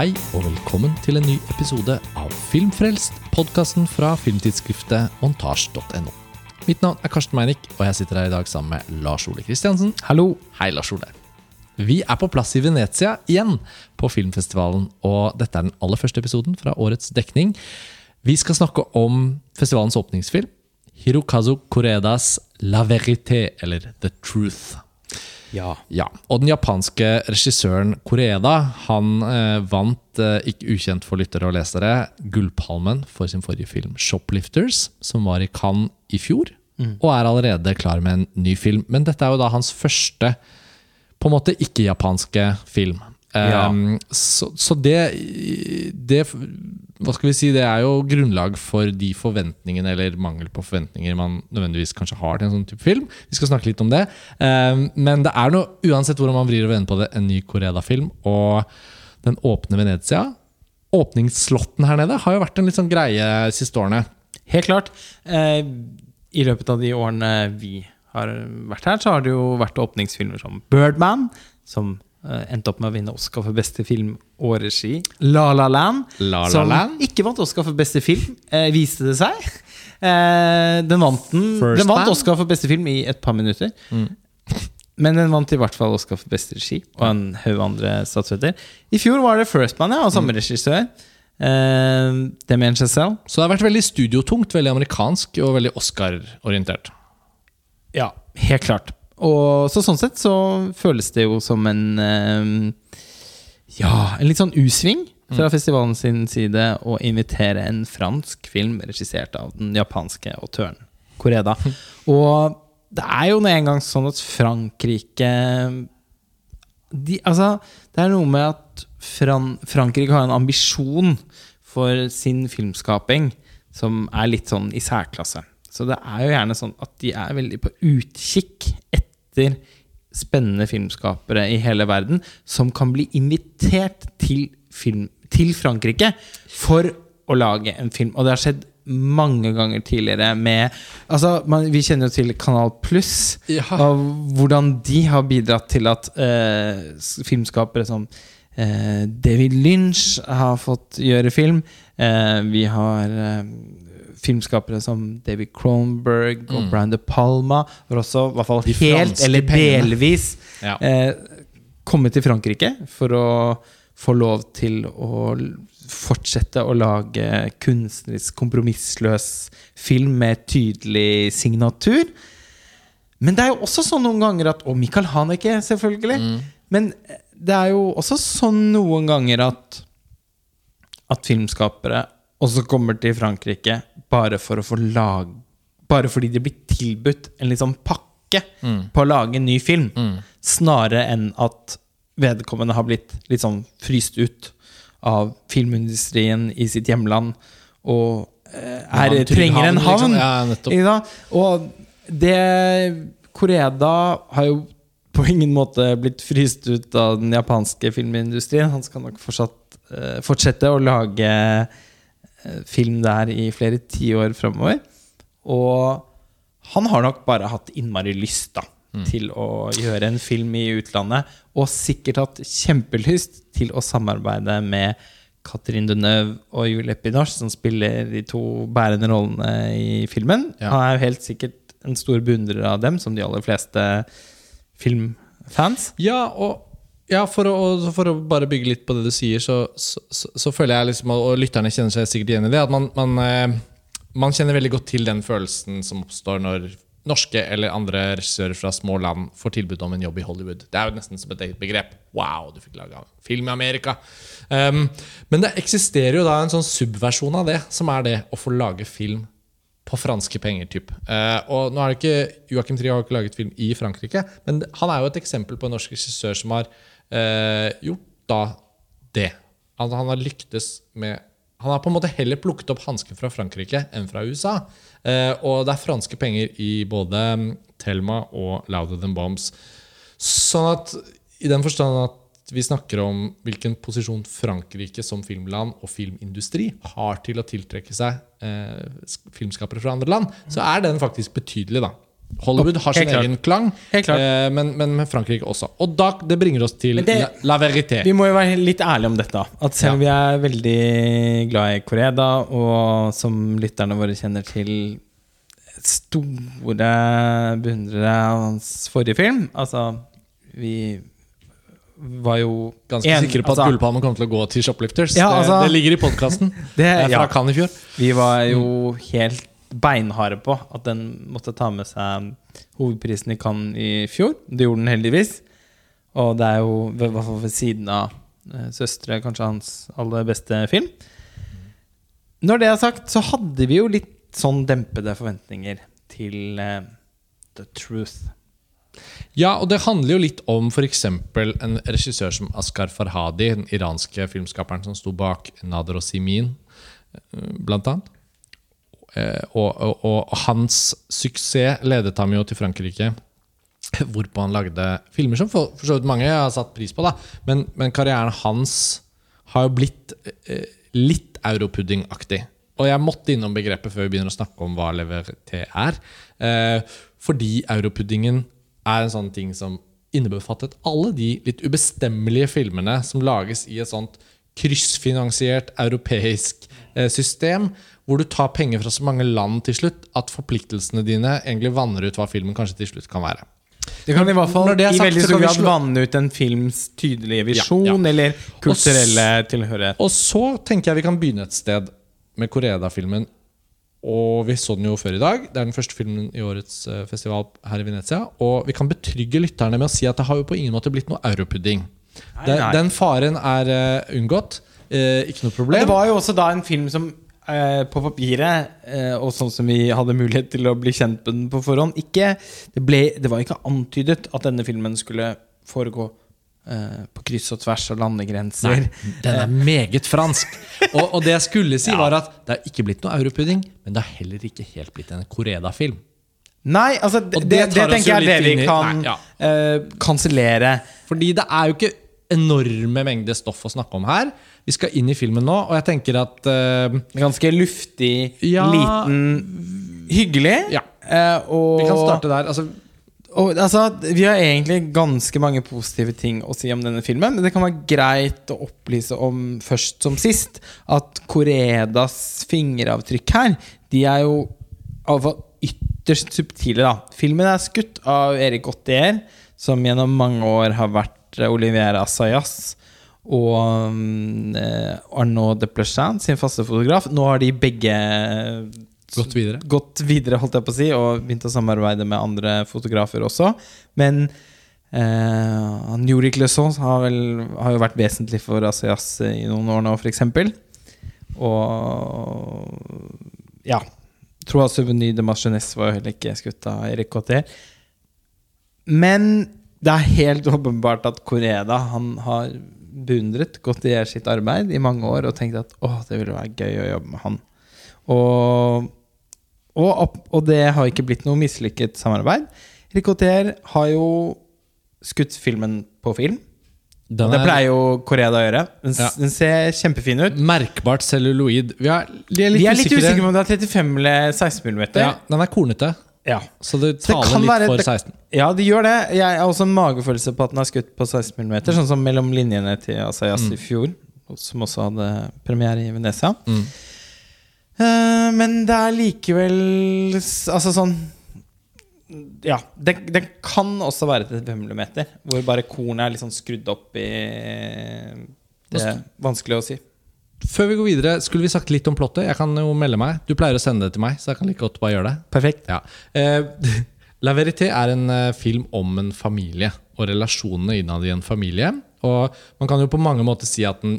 Hei og velkommen til en ny episode av Filmfrelst, podkasten fra filmtidsskriftet montasj.no. Mitt navn er Karsten Meinick, og jeg sitter her i dag sammen med Lars Ole Kristiansen. Hallo. Hei, Lars Ole. Vi er på plass i Venezia igjen på filmfestivalen, og dette er den aller første episoden fra årets dekning. Vi skal snakke om festivalens åpningsfilm, Hirokazu Koredas La Verité, eller The Truth. Ja. Ja, Og den japanske regissøren Koreda han eh, vant, eh, ikke ukjent for lyttere og lesere, Gullpalmen for sin forrige film 'Shoplifters', som var i Cannes i fjor. Og er allerede klar med en ny film. Men dette er jo da hans første på en måte ikke-japanske film. Ja. Um, så, så det, det Hva skal vi si, det er jo grunnlag for de forventningene, eller mangel på forventninger, man nødvendigvis kanskje har til en sånn type film. Vi skal snakke litt om det. Um, men det er noe, uansett hvordan man vrir og vender på det, en ny Koreda-film. Og den åpne Venezia. Åpningsslotten her nede har jo vært en litt sånn greie de siste årene. Helt klart. Eh, I løpet av de årene vi har vært her, så har det jo vært åpningsfilmer som Birdman, som endte opp med å vinne Oscar for beste film og regi. La La Land, La La som Land? ikke vant Oscar for beste film, eh, viste det seg. Eh, den vant, den, den vant Oscar for beste film i et par minutter. Men den vant i hvert fall Oscar for beste regi og en haug andre statuetter. I fjor var det First Man, ja, av samme regissør. Eh, selv Chazelle. Så det har vært veldig studiotungt, veldig amerikansk og veldig Oscar-orientert. Ja, helt klart. Og så sånn sett så føles det jo som en eh, Ja, en litt sånn U-sving fra festivalen sin side å invitere en fransk film regissert av den japanske autøren Koreda. Og det er jo nå engang sånn at Frankrike de, Altså, det er noe med at Fran Frankrike har en ambisjon for sin filmskaping som er litt sånn i særklasse. Så det er jo gjerne sånn at de er veldig på utkikk etter spennende filmskapere i hele verden som kan bli invitert til, film, til Frankrike for å lage en film. Og det har skjedd mange ganger tidligere med Altså, man, Vi kjenner jo til Kanal Pluss. Ja. Og hvordan de har bidratt til at eh, filmskapere som eh, David Lynch har fått gjøre film. Eh, vi har eh, filmskapere som David Cronberg og Brian De Palma. var også i hvert fall helt eller pengene. delvis Ja. eh, kommet til Frankrike for å få lov til å fortsette å lage kunstnerisk kompromissløs film med tydelig signatur. Men det er jo også sånn noen ganger at Og Michael Haneke, selvfølgelig. Men det er jo også sånn noen ganger at At filmskapere også kommer til Frankrike bare for å få lag Bare fordi de blir tilbudt en liksom pakke pakke på å lage en ny film, snarere enn at vedkommende har blitt litt sånn fryst ut av filmindustrien i sitt hjemland og eh, er, ja, trenger en havn, liksom. Ja? Og det Koreda har jo på ingen måte blitt fryst ut av den japanske filmindustrien. Han skal nok fortsatt, eh, fortsette å lage film der i flere tiår framover. Og han har nok bare hatt innmari lyst da, til å gjøre en film i utlandet. Og sikkert hatt kjempelyst til å samarbeide med Catherine Deneuve og Julie Epinoche, som spiller de to bærende rollene i filmen. Ja. Han er jo helt sikkert en stor beundrer av dem, som de aller fleste filmfans. Ja, og ja, for, å, for å bare bygge litt på det du sier, så, så, så, så føler jeg liksom, og lytterne kjenner seg sikkert igjen i det, at man, man, eh, man kjenner veldig godt til den følelsen som oppstår når norske eller andre regissører fra små land får tilbud om en jobb i Hollywood. Det er jo nesten som et eget begrep. Wow, du fikk laga film i Amerika. Um, men det eksisterer jo da en sånn subversjon av det, som er det å få lage film på franske penger. Typ. Uh, og nå er det ikke Joachim Trie har ikke laget film i Frankrike, men han er jo et eksempel på en norsk regissør som har eh, gjort da det. Altså, han har lyktes med Han har på en måte heller plukket opp hansken fra Frankrike enn fra USA. Eh, og det er franske penger i både mm, Thelma og Louder Than Bombs. Sånn at i den forstand at vi snakker om hvilken posisjon Frankrike som filmland og filmindustri har til å tiltrekke seg eh, filmskapere fra andre land, så er den faktisk betydelig, da. Hollywood har sin egen klang, eh, men, men med Frankrike også. Og da, det bringer oss til det- la, la verité. Vi må jo være litt ærlige om dette. At selv om vi er veldig glad i Koreda, og som lytterne våre kjenner til store beundrere av hans forrige film Altså, vi var jo Ganske en- sikre på at altså, Gullpalmen kommer til å gå til Shoplifters. Ja, altså- det, det ligger i podkasten. Det, fra ja, Cannes i fjor. vi var jo helt beinharde på at den måtte ta med seg hovedprisen i Cannes i fjor. Det gjorde den heldigvis. Og det er jo i hvert fall ved siden av eh, 'Søstre' kanskje hans aller beste film. Når det er sagt, så hadde vi jo litt sånn dempede forventninger til eh, The Truth. Ja, og det handler jo litt om f.eks. en regissør som Askar Farhadi, den iranske filmskaperen som sto bak Nader og Simin, eh, blant annet. Eh, Og, og, og hans suksess ledet ham jo til Frankrike, hvorpå han lagde filmer som for, for så vidt mange har satt pris på. da Men, men karrieren hans har jo blitt eh, litt europuddingaktig. Og jeg måtte innom begrepet før vi begynner å snakke om hva leverté er. Eh, fordi europuddingen er en sånn ting som innebefattet alle de litt ubestemmelige filmene som lages i et sånt kryssfinansiert europeisk eh, system, hvor du tar penger fra så mange land til slutt at forpliktelsene dine egentlig vanner ut hva filmen kanskje til slutt kan være. Det kan i hvert fall sagt, i veldig så stor grad vanne ut en films tydelige visjon Ja, ja. eller kulturelle tilhørighet. Og så tenker jeg vi kan begynne et sted med Koreda-filmen. Og vi så den jo før i dag. Det er den første filmen i årets eh, festival her i Venezia. Og vi kan betrygge lytterne med å si at det har jo på ingen måte blitt noe europudding. Den, den faren er uh, unngått. Eh, ikke noe Men problem. det var jo også da en film som eh, på papiret, eh, og sånn som vi hadde mulighet til å bli kjent med den på forhånd ikke, det, ble, det var ikke antydet at denne filmen skulle foregå eh, på kryss og tvers av landegrenser. Nei, den er meget fransk. Og, og det jeg skulle si, var at det har ikke blitt noe europudding, men det har heller ikke helt blitt en Koreda-film. Nei, altså det, det, det tenker jeg er det vi kan ja. eh, kansellere. Fordi det er jo ikke enorme mengder stoff å snakke om her. Vi skal inn i filmen nå, og jeg tenker at uh, Ganske luftig, Ja. liten, hyggelig. Ja. Uh, og Vi kan starte der. Altså, Og, altså, vi har egentlig ganske mange positive ting å si om denne filmen. Men det kan være greit å opplyse om først som sist at Koredas fingeravtrykk her, de er jo iallfall ytterst subtile. da Filmen er skutt av Erik Gottier som gjennom mange år har vært eh, Olivier Assayas. Og mm, eh, Arnaud Deplechin, sin faste fotograf. Nå har de begge gått videre. gått videre, holdt jeg på å si, og begynt å samarbeide med andre fotografer også. Men eh, Njurik Lesaus har, vel, har jo vært vesentlig for Assayas i noen år nå, f.eks. Og ja. Trois Souvenir de Marchenesse var jo heller ikke skutt av Erik Cotter. Men det er helt åpenbart at Koreda han har beundret Gautier sitt arbeid i mange år og tenkt at å, det ville være gøy å jobbe med han. Og, og, og det har ikke blitt noe mislykket samarbeid. Erik Gautier har jo skutt filmen på film. Den Det er pleier jo Koreda å gjøre. Den, Ja. den ser kjempefin ut. merkbart celluloid. Vi er, er litt, Vi er litt usikre. usikre på om det er 35 eller 16 mm. Ja, den er kornete, Ja. så det taler litt være- for det- 16. ja, det gjør det. Jeg har også en magefølelse på at den er skutt på 16 mm, sånn som mellom linjene til Asayas Mm. i fjor, som også hadde premiere i Venezia. Mm. Uh, men det er likevel Altså sånn Ja. Det, det kan også være til 5 mm, hvor bare kornet er litt sånn skrudd opp i Det er vanskelig å si. Før vi går videre, skulle vi sagt litt om plottet? Jeg kan jo melde meg. Du pleier å sende det til meg, så jeg kan like godt bare gjøre det. Perfekt. Ja. Eh, La Verité er en eh, film om en familie og relasjonene innad i en familie. Og man kan jo på mange måter si at den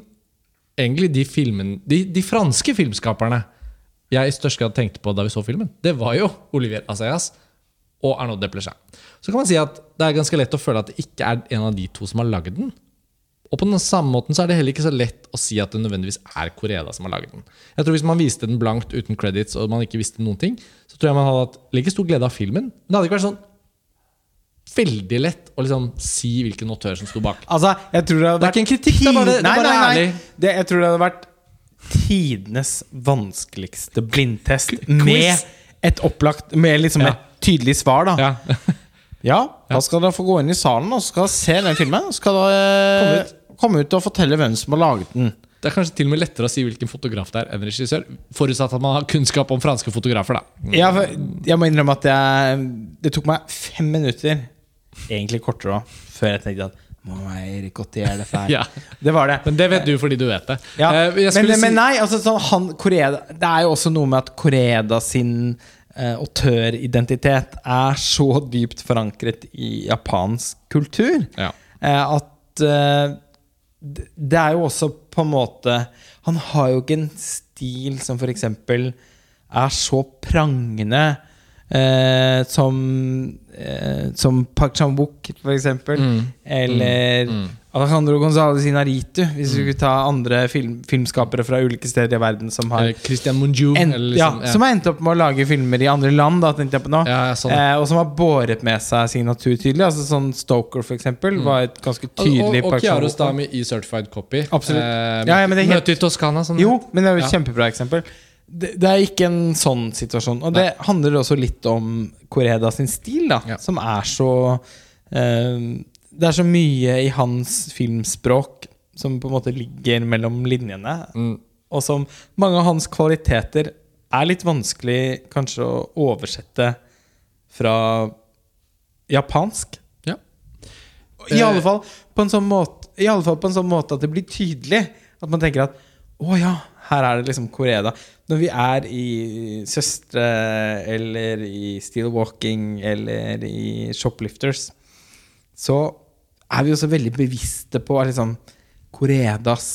egentlig de filmen, de, de franske filmskaperne jeg i størst grad tenkte på da vi så filmen, det var jo Olivier Assayas og Arnaud Deplechin. Så kan man si at det er ganske lett å føle at det ikke er en av de to som har lagd den. Og på den samme måten så er det heller ikke så lett å si at det nødvendigvis er Koreda som har laget den. Jeg tror Hvis man viste den blankt uten credits og man ikke visste noen ting, så tror jeg man hadde hatt like stor glede av filmen. Men det hadde ikke vært sånn veldig lett å liksom si hvilken autør som sto bak. Altså, jeg tror det hadde Det er ikke en kritikk, det er bare- det er bare ærlig. Det, jeg tror det hadde vært tidenes vanskeligste blindtest med et opplagt Med liksom Ja. et tydelig svar, da. Ja. Ja, da skal dere få gå inn i salen og så skal dere se den filmen. Så skal dere Kom komme ut. Komme ut og fortelle hvem som har laget den. Det er kanskje til og med lettere å si hvilken fotograf det er enn regissør. Forutsatt at man har kunnskap om franske fotografer, da. Ja, for jeg må innrømme at jeg, det tok meg fem minutter, egentlig kortere òg, før jeg tenkte at må Erik Gautier her. Ja. Det var det. Men det vet du fordi du vet det. Ja. Eh, jeg Men, men nei, altså sånn, han, Koreda, det er jo også noe med at Koreda sin eh, autøridentitet er så dypt forankret i japansk kultur Ja. eh, at eh, det er jo også på en måte Han har jo ikke en stil som eksempel er så prangende eh, som eh, Som Park Chan-wook, eksempel. Mm. Eller Alejandro González Inaritu, hvis vi skulle ta andre film, filmskapere fra ulike steder i verden som har Christian Munju. en, eller ja, liksom, Som har endt opp med å lage filmer i andre land, da. Ja, ja, sånn. eh, og som har båret med seg signatur tydelig. Altså sånn Stoker, for eksempel, var et ganske tydelig og, og og Chiaro Chan-wook. Stami i Certified Copy. Absolutt. Eh, Ja, ja, men det helt- Møte i Toskana. Sånn. Jo, men det er jo et Ja. kjempebra eksempel. Det, det er ikke en sånn situasjon. Og det handler også litt om Koreda sin stil, da, Ja. som er så eh, Det er så mye i hans filmspråk som på en måte ligger mellom linjene, Mm. og som mange av hans kvaliteter er litt vanskelig kanskje å oversette fra japansk. Ja. I Eh. alle fall på en sånn måte I alle fall på en sånn måte at det blir tydelig. At man tenker at å ja, her er det liksom Koreda. Når vi er i Søstre eller i Steel Walking eller i Shoplifters, så er vi også veldig bevisste på liksom Koredas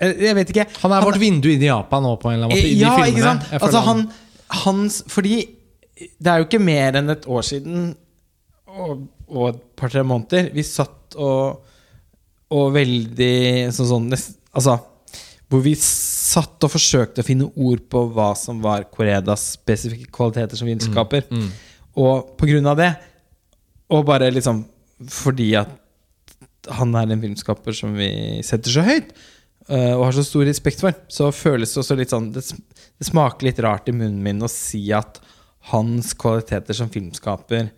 Jeg jeg vet ikke. Han er vårt vindu inn i Japan nå, på en eller annen måte. Ja, ikke sant? Altså, han, hans Fordi det er jo ikke mer enn et år siden og, og et par-tre måneder vi satt og Og veldig sånn, sånn nest, Altså hvor vi satt og forsøkte å finne ord på hva som var Koredas spesifikke kvaliteter som filmskaper. Mm, Og på grunn av det, og bare liksom fordi at han er en filmskaper som vi setter så høyt, eh, og har så stor respekt for, så føles det også litt sånn Det, smaker litt rart i munnen min å si at hans kvaliteter som filmskaper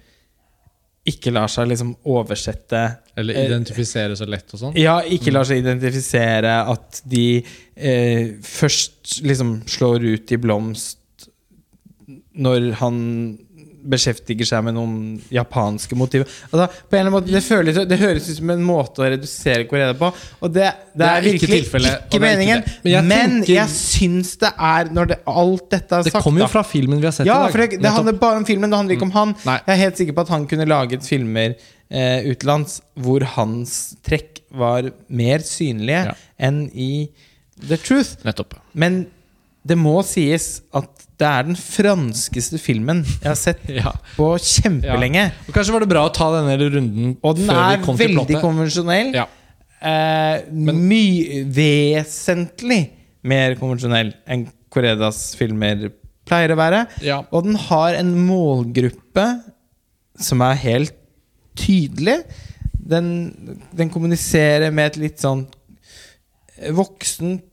ikke lar seg liksom oversette Eller eh, identifisere så lett og sånn. ja, ikke lar seg identifisere at de eh, først liksom slår ut i blomst når han beskjeftiger seg med noen japanske motiver. Altså, på en eller annen måte, det, føles, det høres ut som en måte å redusere Korea på, og det, det, Det er, er virkelig ikke, det ikke meningen. Ikke Men jeg Men jeg, syns det er, når det, alt dette er Det sagt kommer jo fra filmen vi har sett ja, i dag. for det, det handler bare om filmen, det handler ikke om han. Nei. Jeg er helt sikker på at han kunne laget filmer eh, utenlands hvor hans trekk var mer synlige Ja. enn i The Truth. Nettopp. Men det må sies at det er den franskeste filmen jeg har sett Ja. på kjempelenge. Og kanskje var det bra å ta denne runden Og den er veldig konvensjonell. Ja. Eh, my, vesentlig mer konvensjonell enn Koredas filmer pleier å være. Ja. Og den har en målgruppe som er helt tydelig. Den, den kommuniserer med et litt sånn voksent,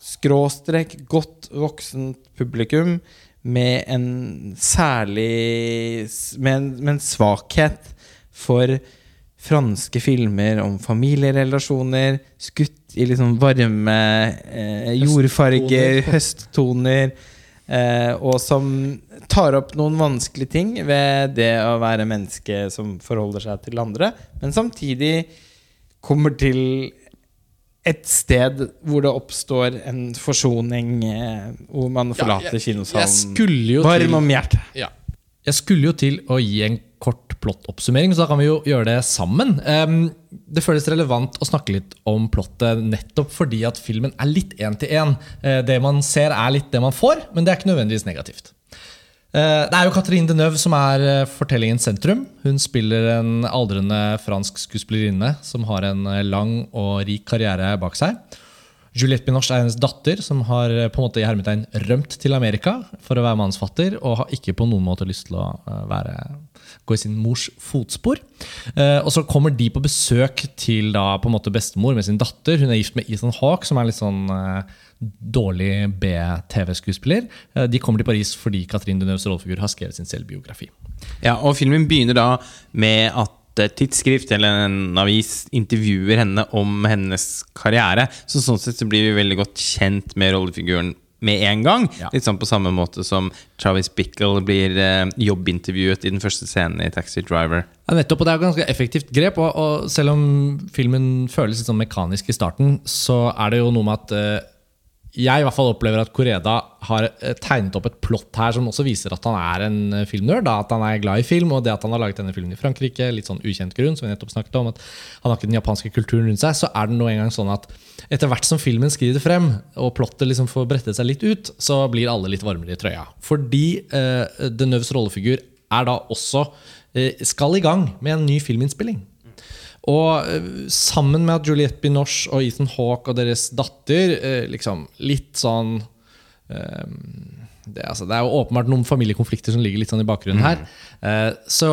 skråstrek, godt voksent publikum med en særlig Med en, med en svakhet for franske filmer om familierelasjoner, skutt i liksom varme eh, jordfarger, høsttoner, eh, og som tar opp noen vanskelige ting ved det å være menneske som forholder seg til andre, men samtidig kommer til et sted hvor det oppstår en forsoning, eh, hvor man forlater jeg- jeg kinosalen skulle jo varm til- om hjertet. Ja. Jeg skulle jo til å gi en kort plottoppsummering, så da kan vi jo gjøre det sammen. Ehm, det føles relevant å snakke litt om plottet nettopp fordi at filmen er litt én til én. Eh, det man ser, er litt det man får, men det er ikke nødvendigvis negativt. Eh, Det er jo Catherine Deneuve som er eh, fortellingens sentrum. Hun spiller en aldrende fransk skuespillerinne som har en eh, lang og rik karriere bak seg. Juliette Binoche er hennes datter, som har på en måte i hermetegn rømt til Amerika for å være mannsfatter, og har ikke på noen måte lyst til å være, gå i sin mors fotspor. Og så kommer de på besøk til da på en måte bestemor med sin datter. Hun er gift med Ethan Hawke, som er litt sånn dårlig B-TV-skuespiller. Eh, de kommer til Paris fordi Catherine Deneuves rollefigur har skrevet sin selvbiografi. Ja, og filmen begynner da med at et tidsskrift eller en avis intervjuer henne om hennes karriere. Så sånn sett så blir vi veldig godt kjent med rollefiguren med en gang. Ja. Litt sånn på samme måte som Travis Bickle blir eh, jobbintervjuet i den første scenen i Taxi Driver. Ja, nettopp, og Det er et ganske effektivt grep. Og, og selv om filmen føles litt sånn mekanisk i starten, så er det jo noe med at eh, jeg i hvert fall opplever at Koreda har eh, tegnet opp et plott her som også viser at han er en eh, filmnerd. At han er glad i film, og det at han har laget denne filmen i Frankrike, litt sånn ukjent grunn, som vi nettopp snakket om, at han har ikke den japanske kulturen rundt seg, så er det nå engang sånn at etter hvert som filmen skrider frem, og plottet liksom får brettet seg litt ut, så blir alle litt varmere i trøya. Fordi The Nøvs rollefigur er da også uh, skal i gang med en ny filminnspilling. Og eh, sammen med at Juliette Binoche og Ethan Hawke og deres datter eh, liksom litt sånn eh, det, altså, det er jo åpenbart noen familiekonflikter som ligger litt sånn i bakgrunnen her. Mm. så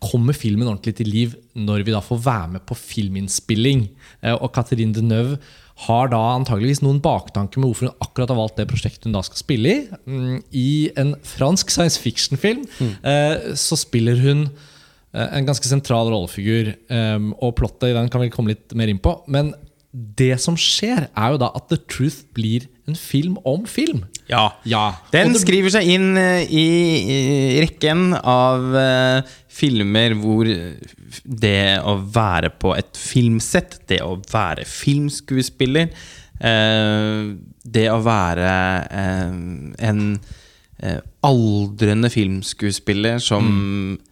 kommer filmen ordentlig til liv når vi da får være med på filminnspilling. Eh, og Catherine Deneuve har da antageligvis noen baktanker med hvorfor hun akkurat har valgt det prosjektet hun da skal spille i. Mm, I en fransk science fiction-film mm. så spiller hun Eh, en ganske sentral rollefigur. Um, og plottet i den kan vi komme litt mer inn på. Men det som skjer, er jo da at The Truth blir en film om film. Ja. Ja. Den det- skriver seg inn eh, i, rekken av eh, filmer hvor det å være på et filmsett, det å være filmskuespiller, eh, det å være eh, en eh, aldrende filmskuespiller som eh,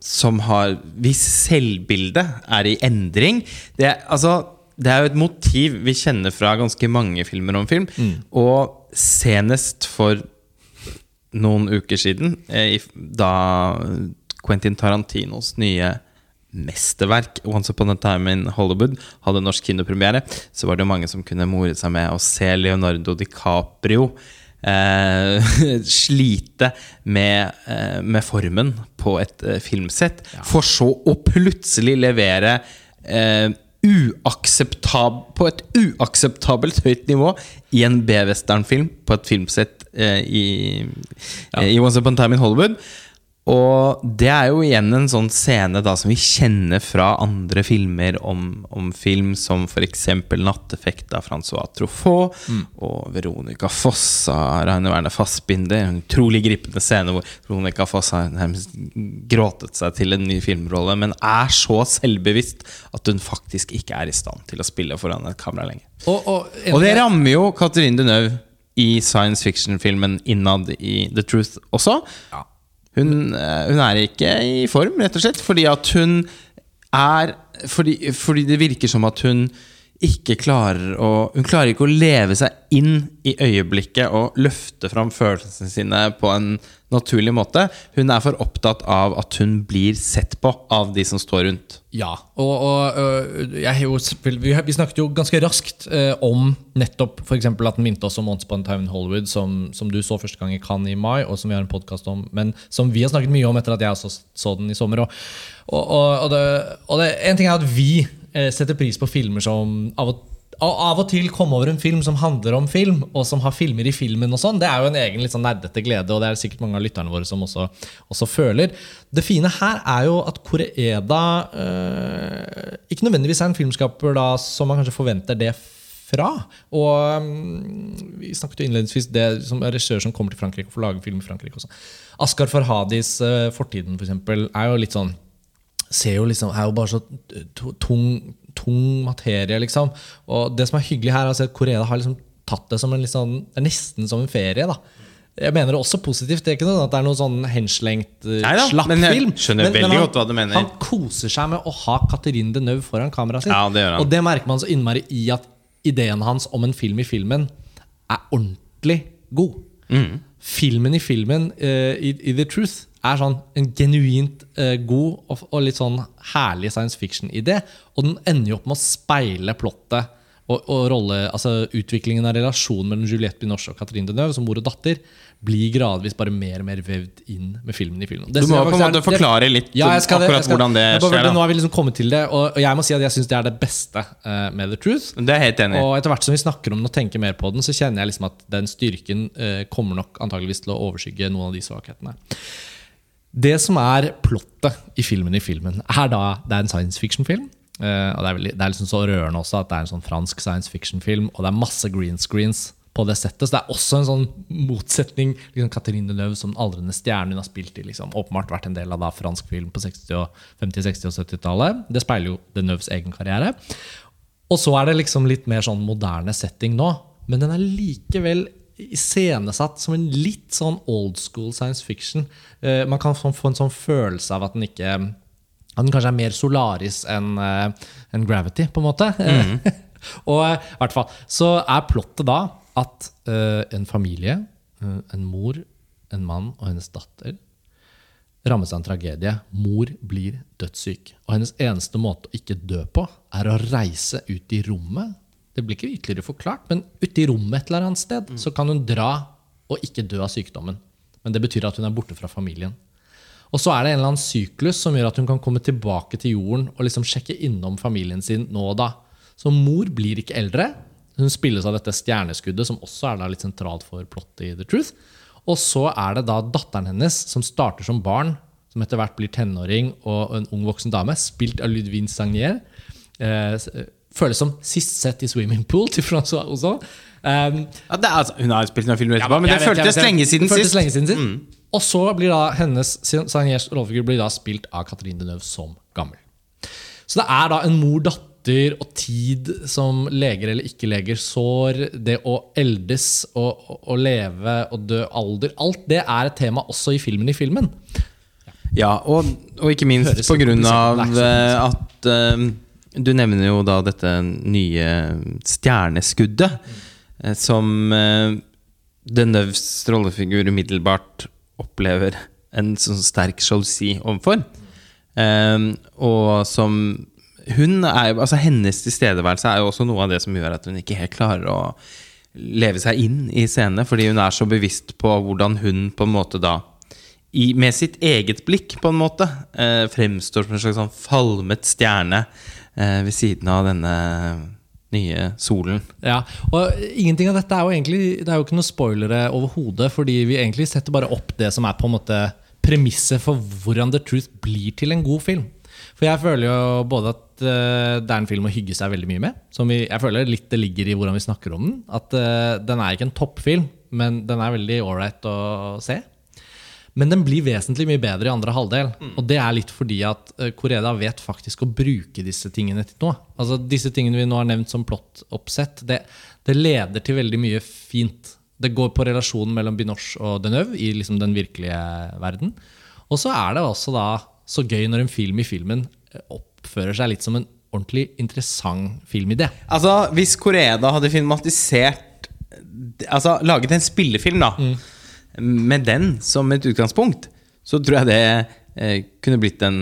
som har Hvis selvbildet er i endring Det, er- altså, det er jo et motiv vi kjenner fra ganske mange filmer om film. Og senest for noen uker siden, eh, da Quentin Tarantinos nye mesterverk 'Once Upon a Time in Hollywood' hadde norsk kinopremiere, så var det mange som kunne more seg med å se Leonardo DiCaprio eh, slite med, eh, med formen på et eh, filmsett, for så å plutselig levere eh, på et uakseptabelt høyt nivå i en B-westernfilm på et filmsett eh, i, eh, i Once Upon a Time in Hollywood. Og det er jo igjen en sånn scene da som vi kjenner fra andre filmer om, om film, som f.eks. 'Natteffekt' av Francois Truffaut og Veronica Foss av Raine Werner Fassbinder. En utrolig gripende scene hvor Veronica Foss har nærmest gråtet seg til en ny filmrolle, men er så selvbevisst at hun faktisk ikke er i stand til å spille foran et kamera lenger. Og, og, Og det rammer jo Catherine Deneuve i science fiction-filmen innad i The Truth også. Ja. Hun, eh, hun er ikke i form, rett og slett, fordi at hun er fordi, fordi det virker som at hun ikke klarer å Hun klarer ikke å leve seg inn i øyeblikket og løfte fram følelsene sine på en naturlig måte. Hun er for opptatt av at hun blir sett på av de som står rundt. Ja, og, og øh, jeg, vi, snakket jo ganske raskt øh, om nettopp eksempel at den minte oss om Once Upon a Time in Hollywood, som, som du så første gang i Cannes i mai, og som vi har en podkast om, men som vi har snakket mye om etter at jeg også så den i sommer. Og, og, og, det, det, en ting er at vi eh, setter pris på filmer som av og av og til komme over en film som handler om film, og som har filmer i filmen. og sånn, Det er jo en egen litt sånn nerdete glede, og det er sikkert mange av lytterne våre som også, også føler. Det fine her er jo at Koreeda øh, ikke nødvendigvis er en filmskaper da, som man kanskje forventer det fra. Og mm, Vi snakket jo innledningsvis det som er regissør som kommer til Frankrike og får lage film i Frankrike. også. Askar Farhadis øh, Fortiden for eksempel, er jo litt sånn ser jo liksom, er jo bare så tung, tung materie, liksom. Og det som er hyggelig her, er at Korea har liksom tatt det som en sånn, det er nesten som en ferie. da. Jeg mener det også positivt. Det er ikke sånn at det er noe sånn henslengt, Neida, slapp men jeg film. skjønner veldig godt hva du mener. Han koser seg med å ha Catherine Deneuve foran kameraet sitt. Ja, det gjør han. Og det merker man så innmari i at ideen hans om en film i filmen er ordentlig god. Mm. Filmen i filmen, uh, i, i The Truth, er sånn en genuint eh, god og, og litt sånn herlig science fiction-idé. Og den ender jo opp med å speile plottet og, og rolle, altså utviklingen av relasjonen mellom Juliette Binoche og Catherine Deneuve som mor og datter blir gradvis bare mer og mer vevd inn med filmen i filmen. Det Du må på en måte forklare litt ja, det, akkurat jeg skal, hvordan det bare skjer. da. Nå har vi liksom kommet til det, og, og jeg må si at jeg syns det er det beste uh, med The Truth. Det er helt enig. Og etter hvert som vi snakker om den og tenker mer på den, så kjenner jeg liksom at den styrken uh, kommer nok antageligvis til å overskygge noen av de svakhetene. Det som er plottet i filmen i filmen, er da det er en science fiction-film. Uh, og det er, veldig, det er liksom så rørende også at det er en sånn fransk science fiction-film, og det er masse green screens på det settet. Så det er også en sånn motsetning. liksom Catherine Deneuve som aldrende stjernen hun har spilt i. liksom Åpenbart vært en del av da fransk film på 60 og 50-, 60- og 70-tallet. Det speiler jo Deneuves egen karriere. Og så er det liksom litt mer sånn moderne setting nå. Men den er likevel iscenesatt som en litt sånn old school science fiction. Uh, man kan få få en sånn følelse av at den ikke At den kanskje er mer Solaris enn uh, en Gravity, på en måte. og eh, i hvert fall så er plottet da at uh, en familie, eh, en mor, en mann og hennes datter rammes av en tragedie. Mor blir dødssyk. Og hennes eneste måte å ikke dø på, er å reise ut i rommet. Det blir ikke ytterligere forklart, men ute i rommet et eller annet sted så kan hun dra og ikke dø av sykdommen. Men det betyr at hun er borte fra familien. Og så er det en eller annen syklus som gjør at hun kan komme tilbake til jorden og liksom sjekke innom familien sin nå og da. Så mor blir ikke eldre. Hun spilles av dette stjerneskuddet, som også er litt sentralt for plottet i The Truth. Og så er det da datteren hennes, som starter som barn, som etter hvert blir tenåring og en ung voksen dame, spilt av Ludvig Sagnier. Eh, føles som sist sett i Swimming Pool til Francois også. Um, Ja, det er, altså, hun har spilt noen filmer etterpå, men det vet, føltes vet, jeg lenge siden Det føltes sist. Mm. lenge siden sist. Og så blir da hennes Sagniers rollefigur blir da spilt av Catherine Deneuve som gammel. Så det er da en mor-datter og tid som leger eller ikke leger sår, det å eldes og, og, leve og dø alder Alt det er et tema også i filmen i filmen. Ja, og, og ikke minst på grunn av eh, at eh, Du nevner jo da dette nye stjerneskuddet, eh, som The Nøvs rollefigur umiddelbart opplever en sånn sterk sjalusi overfor. Eh, og som hun er, altså Hennes tilstedeværelse er jo også noe av det som gjør at hun ikke helt klarer å leve seg inn i scenen, fordi hun er så bevisst på hvordan hun på en måte da i, med sitt eget blikk, på en måte, eh, fremstår som en slags sånn falmet stjerne eh, ved siden av denne nye solen. Ja, og ingenting av dette er jo egentlig Det er jo ikke noe spoilere overhodet, fordi vi egentlig setter bare opp det som er på en måte premisset for hvordan The Truth blir til en god film. For jeg føler jo både at eh, det er en film å hygge seg veldig mye med. Som vi, jeg føler litt det ligger i hvordan vi snakker om den. At eh, den er ikke en toppfilm, men den er veldig ålreit å se. Men den blir vesentlig mye bedre i andre halvdel. Og det er litt fordi at eh, Koreda vet faktisk å bruke disse tingene til noe. Altså Disse tingene vi nå har nevnt som plottoppsett, det, det leder til veldig mye fint. Det går på relasjonen mellom Binoche og Deneuve i liksom den virkelige verden. Og så er det også da så gøy når en film i filmen eh, oppfører seg litt som en ordentlig interessant filmidé. Altså, hvis Koreda hadde filmatisert Altså laget en spillefilm, da, med den som et utgangspunkt, så tror jeg det eh, kunne blitt en,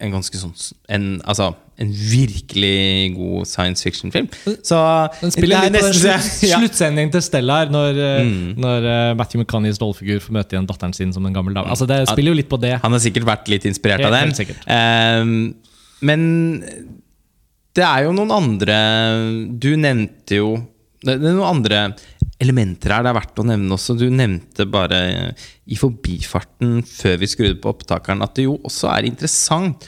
en ganske sånn en, Altså en virkelig god science fiction-film. Så Den spiller er litt på slutt, sluttsendingen til Stellar, når, mm. når eh, Matthew McCanneys rollefigur får møte igjen datteren sin som en gammel dame. Altså Det spiller jo litt på det. Han har sikkert vært litt inspirert av den. helt sikkert. Men det er jo noen andre Du nevnte jo Det det er noen andre elementer her det er verdt å nevne også. Du nevnte bare i forbifarten før vi skrudde på opptakeren at det jo også er interessant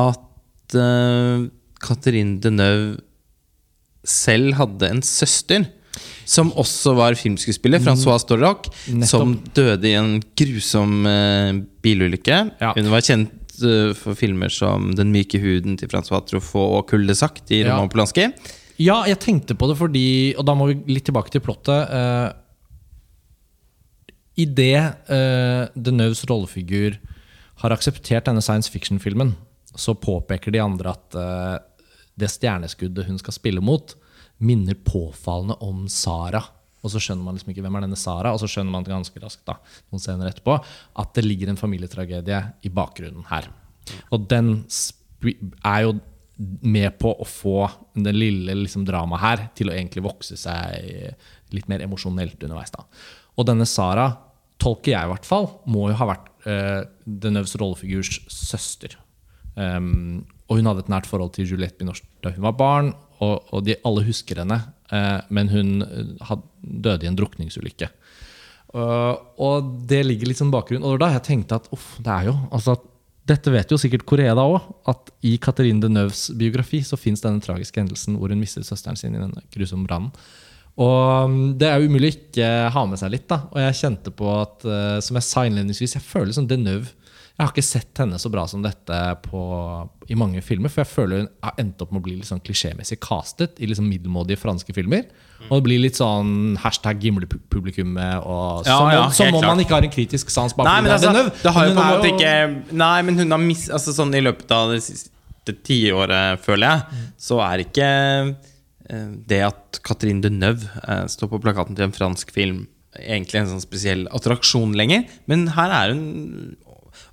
at uh, Catherine Deneuve selv hadde en søster. Som også var filmskuespiller, Francois Storrock, som døde i en grusom uh, bilulykke. Ja. Hun var kjent uh, for filmer som 'Den myke huden' til Francois Truffaut og 'Kuldesakt' i Ja. Roman Polanski. Ja, jeg tenkte på det fordi Og da må vi litt tilbake til plottet. Uh, Idet uh, Deneuves rollefigur har akseptert denne science fiction-filmen, så påpeker de andre at uh, det stjerneskuddet hun skal spille mot, minner påfallende om Sara. Og så skjønner man liksom ikke hvem er denne Sara, og så skjønner man ganske raskt da, noen scener etterpå, at det ligger en familietragedie i bakgrunnen her. Og den er jo med på å få det lille liksom, dramaet her til å egentlig vokse seg litt mer emosjonelt underveis. da. Og denne Sara, tolker jeg i hvert fall, må jo ha vært uh, Deneuves rollefigurs søster. Um, og hun hadde et nært forhold til Juliette Binoche da hun var barn, og, og de alle husker henne, uh, men hun døde i en drukningsulykke. Og det ligger litt som bakgrunn. Og da har jeg tenkt at uff, det er jo altså, Dette vet jo sikkert Korea da òg, at i Catherine Deneuves biografi så fins denne tragiske hendelsen hvor hun mistet søsteren sin i denne grusomme brannen. Og um, det er umulig å ikke ha med seg litt. da Og jeg kjente på at, uh, som jeg sa innledningsvis, jeg føler som Deneuve Jeg har ikke sett henne så bra som dette på, i mange filmer. For jeg føler hun har endt opp med å bli litt sånn klisjémessig castet i liksom middelmådige franske filmer. Og det blir litt sånn hashtag gimlepublikummet. og Ja, Som, ja, som om man ikke har en kritisk sans bak Nei, men altså, Deneuve. det har jo på en måte ikke Nei, men hun har mis... Altså sånn i løpet av det siste tiåret, føler jeg, så er ikke eh, det at Catherine Deneuve eh, står på plakaten til en fransk film, egentlig en sånn spesiell attraksjon lenger. Men her er hun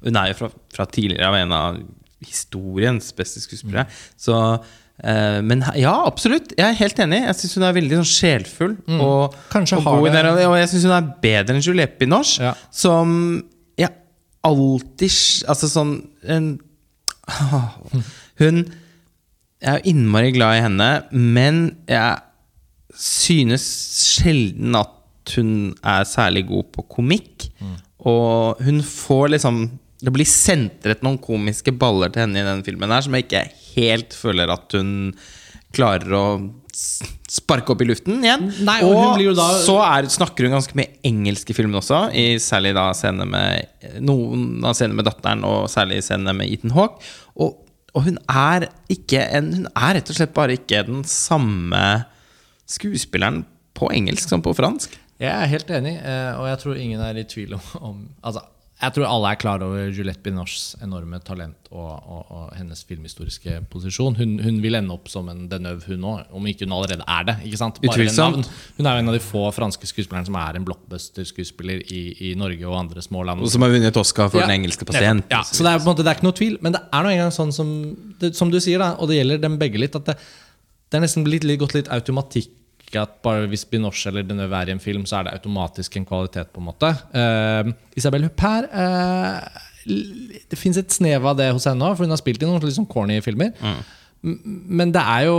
Hun er jo fra, fra tidligere av en av historiens beste skuespillere. Så Uh, Men ja, absolutt. Jeg er helt enig. Jeg syns hun er veldig sånn sjelfull. Og, Kanskje og har god det- der, og jeg syns hun er bedre enn Juliette Binoche, Ja. som jeg alltid Altså sånn en, Hun Jeg er innmari glad i henne, men jeg synes sjelden at hun er særlig god på komikk. Og hun får liksom Det blir sentret noen komiske baller til henne i den filmen her som jeg ikke helt føler at hun klarer å sparke opp i luften igjen. Nei, og hun blir jo da- så er, snakker hun ganske mye engelsk i filmen også, i særlig da scener med noen av scenene med datteren, og særlig scenene med Ethan Hawke. Og, og hun er ikke en Hun er rett og slett bare ikke den samme skuespilleren på engelsk som på fransk. Jeg er helt enig, eh, og jeg tror ingen er i tvil om, om altså, Jeg tror alle er klar over Juliette Binoches enorme talent og, og, og hennes filmhistoriske posisjon. Hun, hun vil ende opp som en Deneuve, hun òg, om ikke hun allerede er det. ikke sant? Bare navn. Hun er jo en av de få franske skuespillerne som er en blockbuster-skuespiller i, i Norge og andre små land. Og som har vunnet Oscar for Ja, Den engelske pasient. Ja, så det er på en måte Det er ikke noe tvil, men det er nå engang sånn som, det, som du sier, da, og det gjelder dem begge litt, at det, det er nesten blitt litt, gått litt automatikk at bare hvis Binoche eller Deneuve er i en film, så er det automatisk en kvalitet, på en måte. Uh, Isabelle Huppert uh, Det fins et snev av det hos henne òg, for hun har spilt i noen sånn corny filmer. Mm. Men det er jo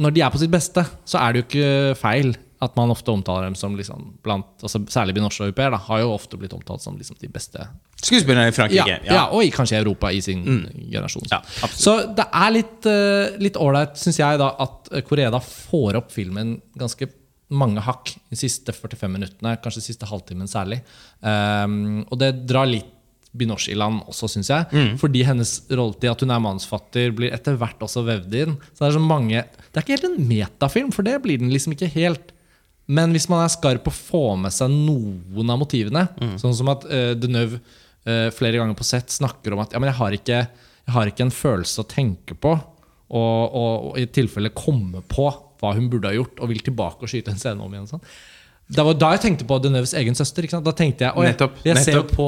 Når de er på sitt beste, så er det jo ikke feil at man ofte omtaler dem som liksom blant altså Særlig Binoche og Huppert da, har jo ofte blitt omtalt som liksom de beste Skuespillerne i Frankrike. ja, ja. og i, kanskje i Europa i sin generasjon. Ja, så det er litt uh, ålreit, syns jeg, da at eh, Koreda får opp filmen ganske mange hakk de siste 45 minuttene, kanskje de siste halvtimen særlig. Um, og det drar litt Binoche i land også, syns jeg. Mm. Fordi hennes rolle til at hun er mannsfatter, blir etter hvert også vevd inn. Så Det er så mange Det er ikke helt en metafilm, for det blir den liksom ikke helt. Men hvis man er skarp på å få med seg noen av motivene, Mm. sånn som at uh, Deneuve uh, flere ganger på sett snakker om at ja, men jeg, har ikke, jeg har ikke en følelse å tenke på, og, og, og i tilfelle komme på hva hun burde ha gjort, og vil tilbake og skyte en scene om igjen. Sånn. Det var da jeg tenkte på Deneuves egen søster. Da tenkte jeg, nettopp, jeg, Nettopp, ser jo på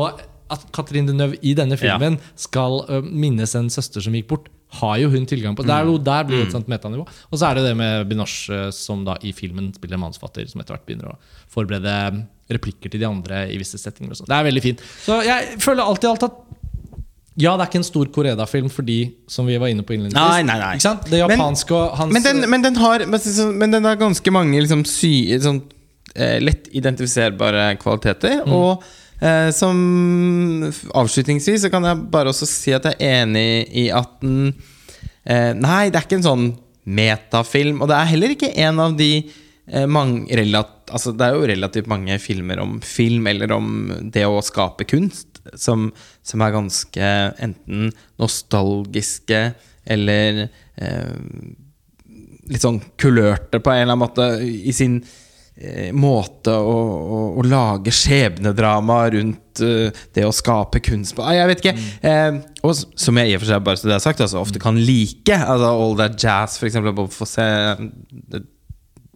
at Catherine Deneuve i denne filmen skal uh, minnes en søster som gikk bort. Har jo hun tilgang på Der, Mm. der blir det et sånt metanivå. Og så er det det med Binoche, som da i filmen spiller manusfatter, som etter hvert begynner å forberede replikker til de andre i visse settinger. Og det er veldig fint. Så jeg føler alltid alt at ja, det er ikke en stor Koreda-film fordi, som vi var inne på innledningsvis. Nei, nei, nei. Ikke sant? Det Men- japanske og hans Men den, men den har men Men den har ganske mange liksom, sy, sånn, lett identifiserbare kvaliteter. Mm. Og eh, som avslutningsvis så kan jeg bare også si at jeg er enig i at den eh, Nei, det er ikke en sånn metafilm. Og det er heller ikke en av de eh, mange relat, altså Det er jo relativt mange filmer om film eller om det å skape kunst som, som er ganske enten nostalgiske eller eh, litt sånn kulørte på en eller annen måte i sin måte å, å, å lage skjebnedrama rundt uh, det å skape kunst på. Ah, Jeg vet ikke. Eh, og som jeg i og for seg bare så det er sagt, altså, ofte kan like. Altså All That Jazz, for eksempel. Få se et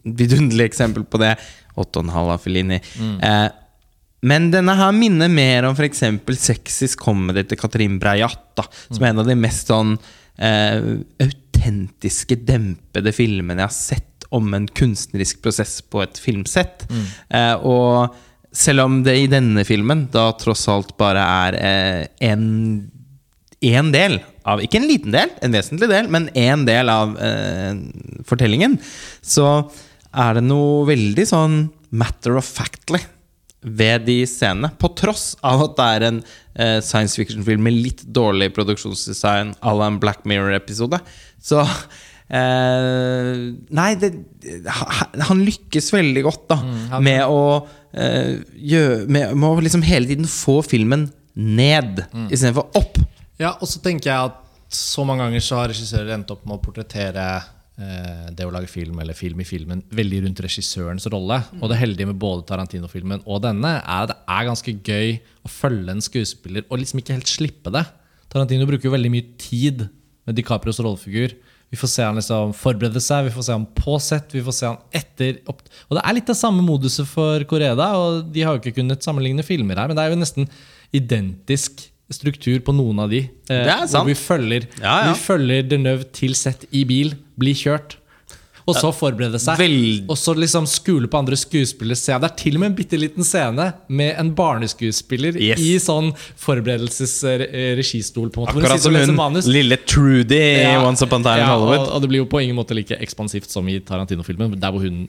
vidunderlig eksempel på det. 8,5 av Fellini. Eh, men denne her minner mer om f.eks. Sexys Comedy til Katrin Breiat, da, som er en av de mest sånn eh, autentiske, dempede filmene jeg har sett om en kunstnerisk prosess på et filmsett. Eh, og selv om det i denne filmen da tross alt bare er eh, en én del av Ikke en liten del, en vesentlig del, men én del av eh, fortellingen, så er det noe veldig sånn matter of factly ved de scenene. På tross av at det er en eh, science fiction-film med litt dårlig produksjonsdesign à la en Black Mirror-episode. Så eh, Nei, det, han, lykkes veldig godt da han- med å eh, gjøre, med, med å liksom hele tiden få filmen ned Mm. istedenfor opp. Ja, og så tenker jeg at så mange ganger så har regissører endt opp med å portrettere eh, det å lage film eller film i filmen veldig rundt regissørens rolle. Og det heldige med både Tarantino-filmen og denne er at det er ganske gøy å følge en skuespiller og liksom ikke helt slippe det. Tarantino bruker jo veldig mye tid med DiCaprios rollefigur. Vi får se han liksom forberede seg, vi får se han på sett, vi får se han etter opp Og det er litt av samme moduset for Koreda, og de har jo ikke kunnet sammenligne filmer her, men det er jo nesten identisk struktur på noen av de. eh, Det er sant. Hvor vi følger, Ja, ja. Vi følger Deneuve til sett i bil, blir kjørt. Og så forberede seg. Veld- Og så liksom skule på andre skuespillere. Se, Det er til og med en bitte liten scene med en barneskuespiller Yes. i sånn forberedelsesregistol. Akkurat som hun manus. lille Trudy i Ja, Once Upon a Time in ja, Hollywood. Og, og det blir jo på ingen måte like ekspansivt som i Tarantino-filmen, der hvor hun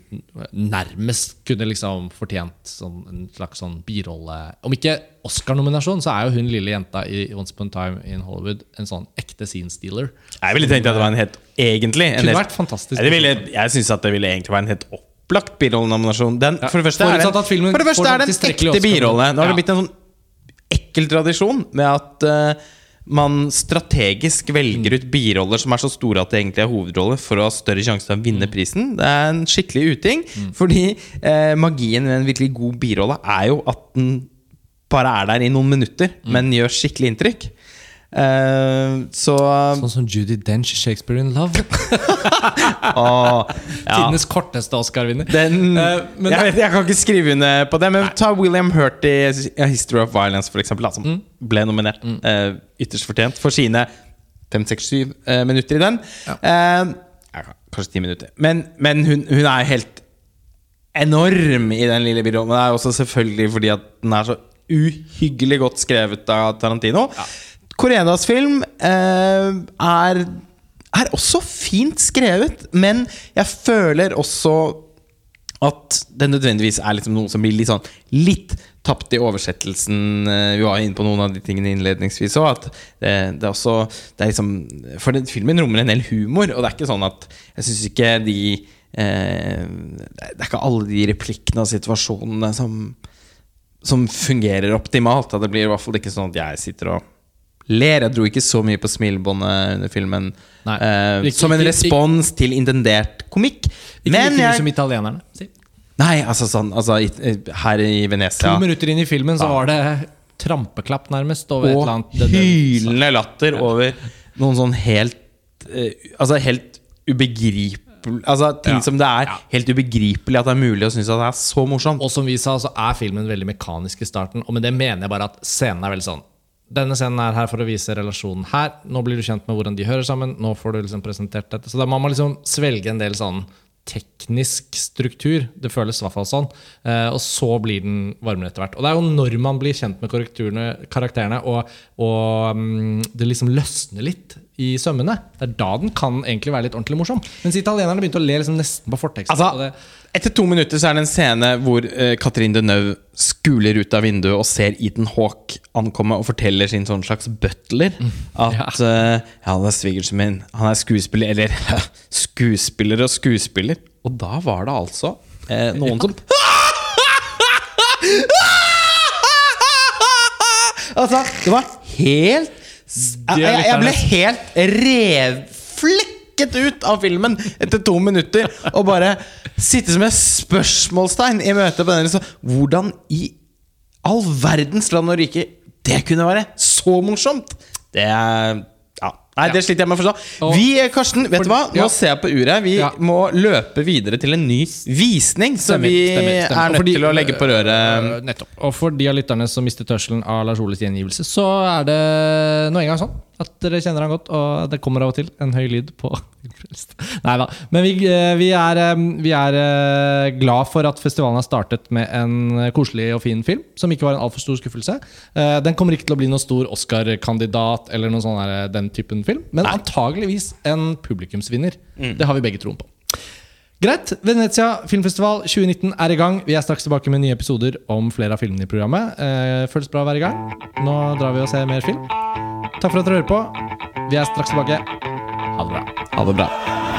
nærmest kunne liksom fortjent sånn, en slags sånn birolle Om ikke Oscar-nominasjon, så er jo hun lille jenta i Once Upon a Time in Hollywood en sånn ekte scene stealer. Jeg ville tenkt at det var en helt Egentlig en Kunne helt, vært fantastisk. Jeg, ville, jeg syns at det ville egentlig være en helt opplagt birollenominasjon. Den- Ja, For det første er det en, filmen det første er det en ekte birolle. Nå har det blitt en sånn ekkel tradisjon med at uh, man strategisk velger ut biroller som er så store at det egentlig er hovedroller, for å ha større sjanse til å Mm. vinne prisen. Det er en skikkelig uting. Fordi eh, magien ved en virkelig god birolle er jo at den bare er der i noen minutter, Mm. men gjør skikkelig inntrykk. Uh, så Sånn som Judy Dench i Shakespeare in Love. Åh, ja. Tidenes korteste Oscar-vinner. Den, Eh, jeg, jeg kan ikke skrive under på det, men ta William Hurt i History of Violence, for eksempel, som Mm. ble nominert. eh, ytterst fortjent for sine fem, seks, syv eh, minutter i den. Ja, kanskje ti minutter. Men, men hun, hun er helt enorm i den lille Men det er også selvfølgelig fordi at den er så uhyggelig godt skrevet av Tarantino. Korenas film eh, er, er også fint skrevet, men jeg føler også at det nødvendigvis er liksom noe som blir litt sånn Litt tapt i oversettelsen. Eh, Vi var inne på noen av de tingene innledningsvis òg. At det, det er også det er liksom, For den filmen rommer en del humor, og det er ikke sånn at Jeg syns ikke de eh, Det er ikke alle de replikkene og situasjonene som som fungerer optimalt. Det blir i hvert fall ikke sånn at jeg sitter og ler. Jeg dro ikke så mye på smilebåndet under filmen Nei. eh, Ikke- som en ikke- respons til intendert komikk. Ikke Men like mye som italienerne. Si. Nei, altså sånn altså, i, Her i To Venezia minutter inn i filmen så var det trampeklapp nærmest Og hylende latter over noen sånn helt eh, Altså helt ubegripelig Altså ting som det er helt ubegripelig at det er mulig å synes at det er så morsomt. Og som vi sa, så er filmen veldig mekanisk i starten. Og med det mener jeg bare at scenen er veldig sånn Denne scenen er her for å vise relasjonen her. Nå blir du kjent med hvordan de hører sammen. Nå får du liksom presentert dette. Så da må man liksom svelge en del sånn teknisk struktur. Det føles i hvert fall sånn. Eh, og så blir den varmere etter hvert. Og det er jo når man blir kjent med karakterene, karakterene og, og mm, det liksom løsner litt i sømmene, det er da den kan egentlig være litt ordentlig morsom. Mens italienerne begynte å le liksom nesten på forteksten. Altså, det, etter to minutter så er det en scene hvor uh, Catherine Deneuve skuler ut av vinduet og ser Ethan Hawke ankomme og forteller sin sånn slags butler at uh, ja, han er svigersen min. Han er skuespiller. Eller skuespiller og skuespiller. Og da var det altså uh, noen som Altså, det var helt jeg, jeg, jeg ble helt revflekket ut av filmen etter to minutter og bare sitte som et spørsmålstegn i møte på den. Så, Hvordan i all verdens land og rike det kunne være så morsomt! Det er. Nei, det sliter jeg med å forstå. Vi, Karsten, vet du hva? Nå ser jeg på uret. Vi Ja. må løpe videre til en ny visning, så Stemmer, vi stemmer, stemmer. er nødt fordi- til å legge på røret. Øh, Nettopp. Og for de av lytterne som mistet hørselen av Lars Oles gjengivelse, så er det nå engang sånn at dere kjenner han godt, og det kommer av og til en høy lyd på Nei da. Men vi, eh, vi er, eh, vi er eh, glad for at festivalen har startet med en koselig og fin film, som ikke var en altfor stor skuffelse. Den kommer ikke til å bli noen stor Oscar-kandidat eller noen sånn den typen film, men antageligvis en publikumsvinner. Det har vi begge troen på. Greit. Venezia filmfestival 2019 er i gang. Vi er straks tilbake med nye episoder om flere av filmene i programmet. Eh, føles bra å være i gang. Nå drar vi og ser mer film. Takk for at dere hører på. Vi er straks tilbake. Ha det bra. Ha det bra.